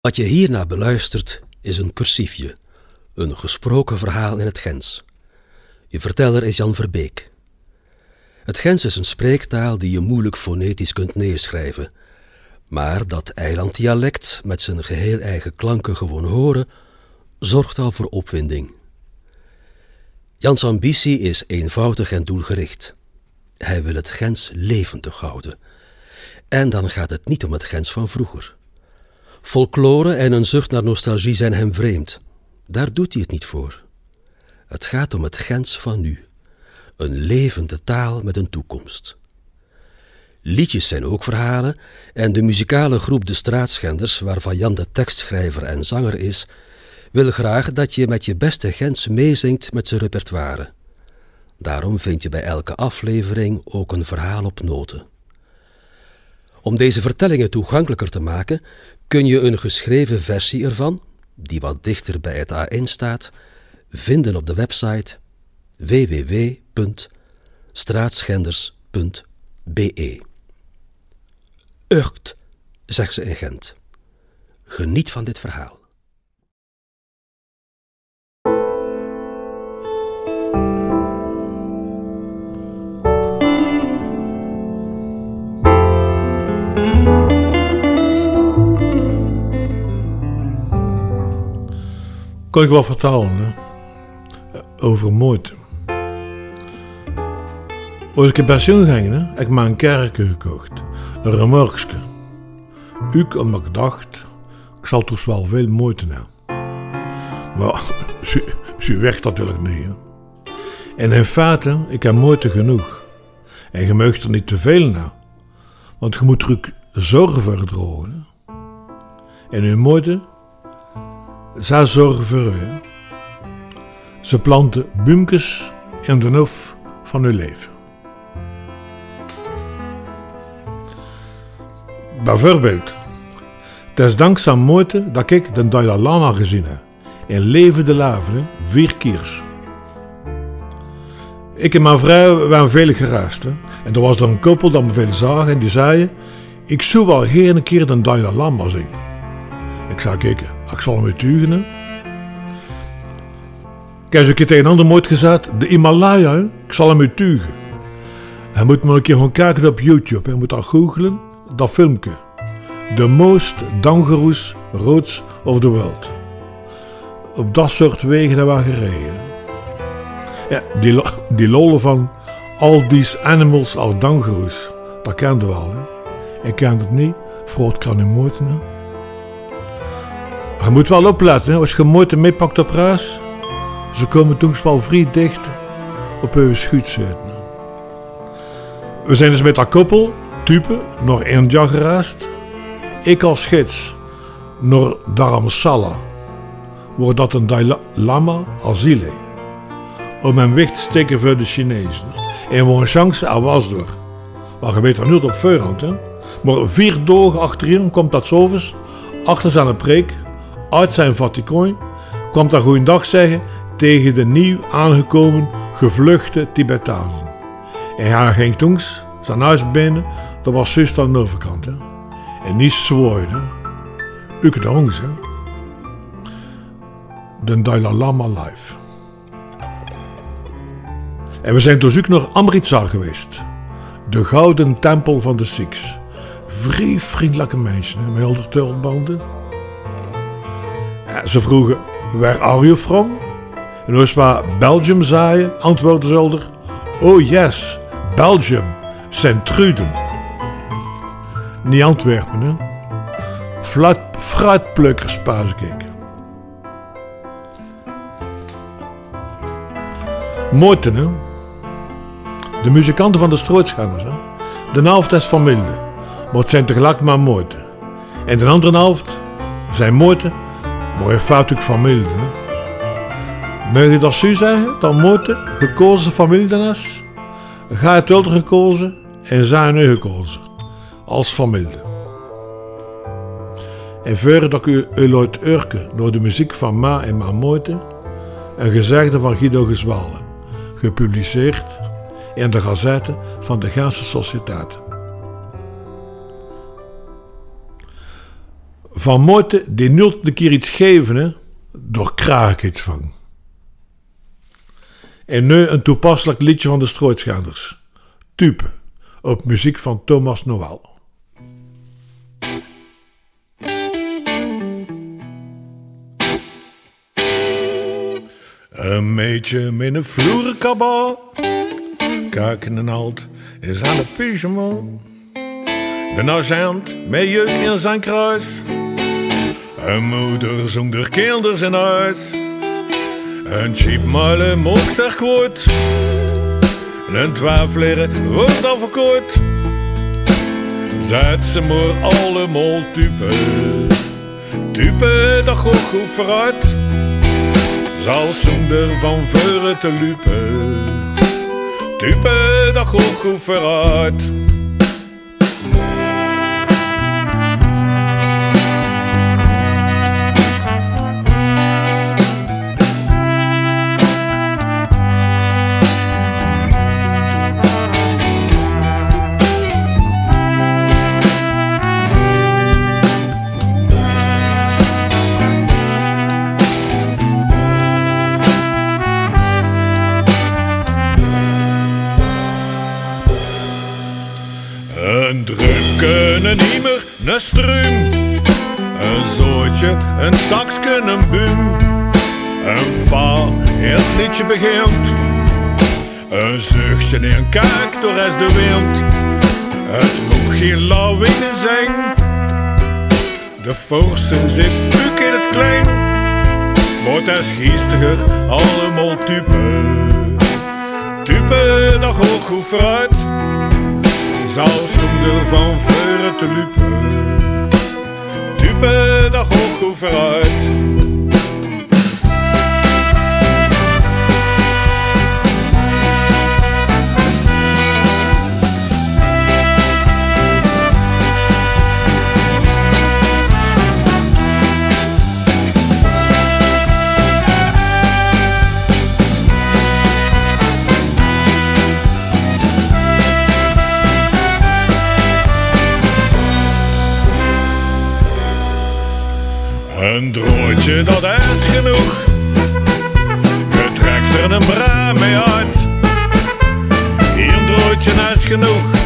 Wat je hierna beluistert is een cursiefje, een gesproken verhaal in het Gens. Je verteller is Jan Verbeek. Het Gens is een spreektaal die je moeilijk fonetisch kunt neerschrijven, maar dat eilanddialect met zijn geheel eigen klanken gewoon horen, zorgt al voor opwinding. Jans ambitie is eenvoudig en doelgericht. Hij wil het Gens levendig houden. En dan gaat het niet om het Gens van vroeger. Folklore en een zucht naar nostalgie zijn hem vreemd. Daar doet hij het niet voor. Het gaat om het Gens van nu. Een levende taal met een toekomst. Liedjes zijn ook verhalen en de muzikale groep De Straatschenders, waarvan Jan de tekstschrijver en zanger is, wil graag dat je met je beste Gens meezingt met zijn repertoire. Daarom vind je bij elke aflevering ook een verhaal op noten. Om deze vertellingen toegankelijker te maken, kun je een geschreven versie ervan, die wat dichter bij het A1 staat, vinden op de website www.straatschenders.be. Urkt, zegt ze in Gent. Geniet van dit verhaal. Kan ik wel vertellen, hè? Over moeite. Als ik in pensioen ging, hè, ik me een kerkje gekocht. Een remorkske. Ik omdat ik dacht, ik zal toch wel veel moeite hebben. Maar ze, ze werkt natuurlijk niet. Hè. En in feite, ik heb moeite genoeg. En je mag er niet te veel naar. Want je moet er zorgen voor drogen. En uw moeite zij zorgen voor u. Ze planten boomkes in de hof van uw leven. Bijvoorbeeld, het is dankzij moeite dat ik de Dalai Lama gezien heb. In levende lavende vier keer. Ik en mijn vrouw waren veel. Hè? En er was er een koppel dat me veel zagen en die zei: Ik zou wel geen keer de Dalai Lama zien. Ik zei: Kijk, ik zal hem uittuigen. Ik heb een tegen een ander mooi gezegd: De Himalaya, ik zal hem uittuigen. Hij moet maar een keer gaan kijken op YouTube. Hij moet dat googlen, dat filmpje. The most dangerous roads of the world. Op dat soort wegen hebben we gereden. Ja, die, die lollen van All these animals are dangerous. Dat kende wel, hè. Ik kende het niet. Vroot kan moeite, hè. Je moet wel opletten, als je moeite meepakt op reis. Ze komen toen wel vrij dicht op uw schuitzuid. We zijn dus met dat koppel, type, naar India gereisd. Ik als gids naar Dharamsala, waar dat een Dalai Lama asiel. Om hem weg te steken voor de Chinezen. En waar een chance er was door. Maar je weet er niet op voorhand, hè. Maar vier dagen achterin komt dat zoveel, achter zijn preek, uit zijn Vaticaan, kwam daar goeiedag zeggen tegen de nieuw aangekomen gevluchte Tibetanen. En hij ging toen zijn huis binnen, dat was juist aan de overkant. Hè. En niet zwaaien. Ik de hè. De Dalai Lama live. En we zijn dus ook naar Amritsar geweest. De gouden tempel van de Sikhs. Vrij vriendelijke mensen, hè, met al tulbanden. Ze vroegen, where are you from? En als we Belgium zeiden, antwoordde ze oh yes, Belgium, Sint-Truden. Niet Antwerpen, hè. Fluit, fruitplukkers, paas ik. Moorten, hè. De muzikanten van de Strootschanners, hè. De helft is van Milde, maar het zijn tegelijk maar moorten. En de andere helft zijn moorten, maar je fout ook Milde, hè. Mag je dat zo zeggen, dat moorten gekozen van Mildenes? Ga het wel gekozen en zijn nu gekozen als familie. En verder dat u luid urken door de muziek van Ma en Ma Moite, een gezegde van Guido Gezwalen, gepubliceerd in de gazette van de Gaanse Sociëteit. Van die nult een keer iets geven, door kraak iets van. En nu een toepasselijk liedje van de Strooitschanders. Type, op muziek van Thomas Noël. Een meidje met een vloerenkabal. Kijken en alt is aan de pyjama. Een agent met juk in zijn kruis. Een moeder zong de kinders in huis. Een cheapmale mocht er kwoord. Een twijfelaar wordt al verkort. Zet ze maar allemaal type. Type dat goed goed vooruit. Zal zonder van veuren te lupen. Type dat goed goed vooruit. Een struim. Een zootje, een taksken, een bum. Een va, het liedje begint. Een zuchtje en een kijk door is de wind. Het moet geen lawine zijn. De forse zit ook in het klein. Maar het is allemaal type. Type, dat hoog goed. Zou zonder van veuren te lupen. Type, dat hoog goed Een droodje, dat is genoeg. Je trekt er een bra mee uit. Hier een droodje is genoeg.